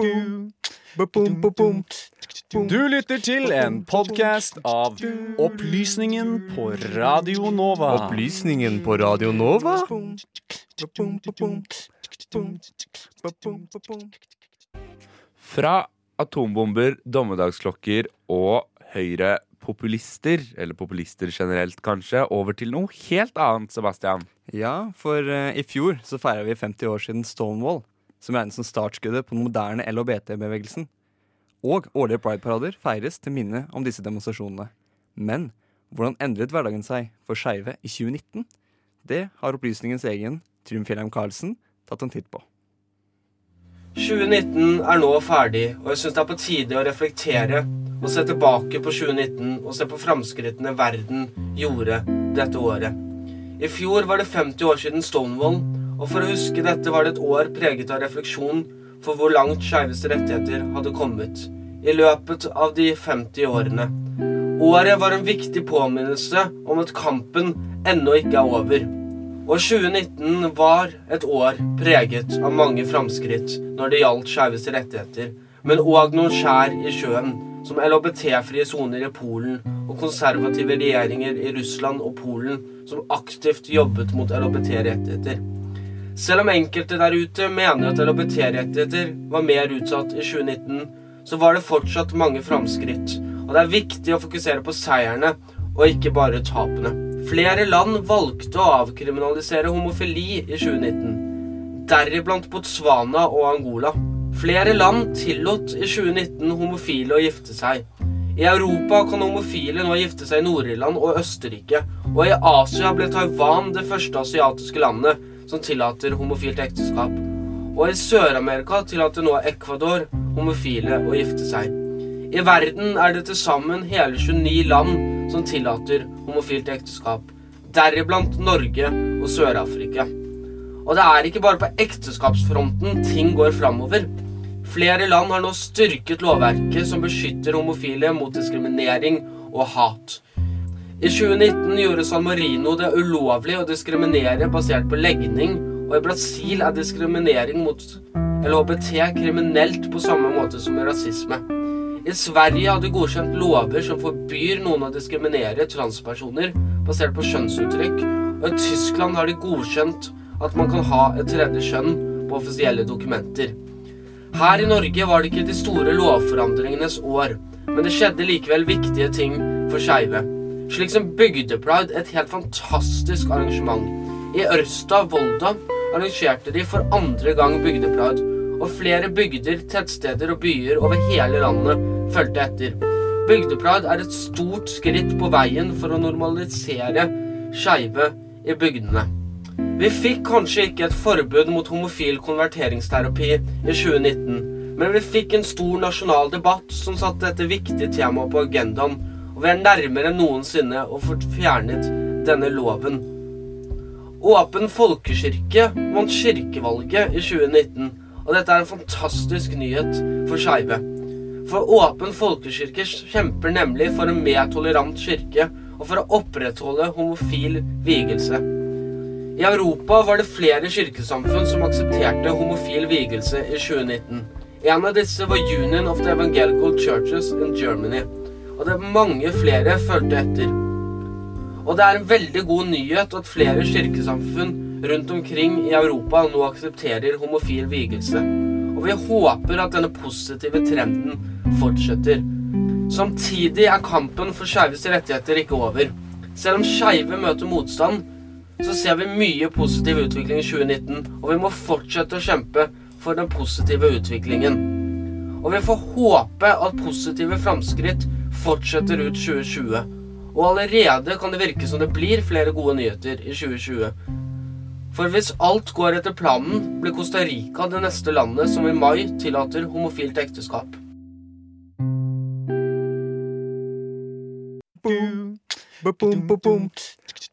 Du lytter til en podkast av Opplysningen på Radio Nova. Opplysningen på Radio Nova? Fra atombomber, dommedagsklokker og høyrepopulister, eller populister generelt kanskje, over til noe helt annet, Sebastian. Ja, for eh, i fjor så feira vi 50 år siden Stonewall, som regnes som startskuddet på den moderne LHBT-bevegelsen. Og årlige prideparader feires til minne om disse demonstrasjonene. Men hvordan endret hverdagen seg for skeive i 2019? Det har opplysningens egen Trym Fjellheim Karlsen tatt en titt på. 2019 er nå ferdig, og jeg syns det er på tide å reflektere og se tilbake på 2019 og se på framskrittene verden gjorde dette året. I fjor var det 50 år siden Stonewall, og for å huske dette var det et år preget av refleksjon for hvor langt skeives rettigheter hadde kommet i løpet av de 50 årene. Året var en viktig påminnelse om at kampen ennå ikke er over. Og 2019 var et år preget av mange framskritt når det gjaldt skeives rettigheter, men òg noen skjær i sjøen, som LHBT-frie soner i Polen og konservative regjeringer i Russland og Polen som aktivt jobbet mot LHBT-rettigheter. Selv om enkelte der ute mener at LHBT-rettigheter var mer utsatt i 2019, så var det fortsatt mange framskritt, og det er viktig å fokusere på seierne og ikke bare tapene. Flere land valgte å avkriminalisere homofili i 2019, deriblant Botswana og Angola. Flere land tillot i 2019 homofile å gifte seg. I Europa kan homofile nå gifte seg i Nord-Irland og Østerrike, og i Asia ble Taiwan det første asiatiske landet som tillater homofilt ekteskap. Og i Sør-Amerika tillater nå Ecuador homofile å gifte seg. I verden er det til sammen hele 29 land som tillater homofilt ekteskap, deriblant Norge og Sør-Afrika. Og det er ikke bare på ekteskapsfronten ting går framover. Flere land har nå styrket lovverket som beskytter homofile mot diskriminering og hat. I 2019 gjorde San Marino det ulovlig å diskriminere basert på legning, og i Brasil er diskriminering mot LHBT kriminelt på samme måte som rasisme. I Sverige har de godkjent lover som forbyr noen å diskriminere transpersoner basert på kjønnsuttrykk, og i Tyskland har de godkjent at man kan ha et tredje kjønn på offisielle dokumenter. Her i Norge var det ikke de store lovforandringenes år, men det skjedde likevel viktige ting for skeive. Slik som Bygdepride, et helt fantastisk arrangement. I Ørsta, Volda, arrangerte de for andre gang Bygdepride, og flere bygder, tettsteder og byer over hele landet fulgte etter. Bygdepride er et stort skritt på veien for å normalisere skeive i bygdene. Vi fikk kanskje ikke et forbud mot homofil konverteringsterapi i 2019, men vi fikk en stor nasjonal debatt som satte dette viktige temaet på agendaen, og vi er nærmere enn noensinne å få fjernet denne loven. Åpen folkekirke vant kirkevalget i 2019, og dette er en fantastisk nyhet for skeive. For Åpen folkekirke kjemper nemlig for en mer tolerant kirke og for å opprettholde homofil vigelse. I Europa var det flere kirkesamfunn som aksepterte homofil vigelse i 2019. En av disse var Union of the Evangelical Churches in Germany. Og det er mange flere fulgte etter. Og det er en veldig god nyhet at flere kirkesamfunn rundt omkring i Europa nå aksepterer homofil vigelse. Og vi håper at denne positive trenden fortsetter. Samtidig er kampen for skeives rettigheter ikke over. Selv om skeive møter motstand, så ser vi mye positiv utvikling i 2019, og vi må fortsette å kjempe for den positive utviklingen. Og vi får håpe at positive framskritt fortsetter ut 2020. Og allerede kan det virke som det blir flere gode nyheter i 2020. For hvis alt går etter planen, blir Costa Rica det neste landet som i mai tillater homofilt ekteskap.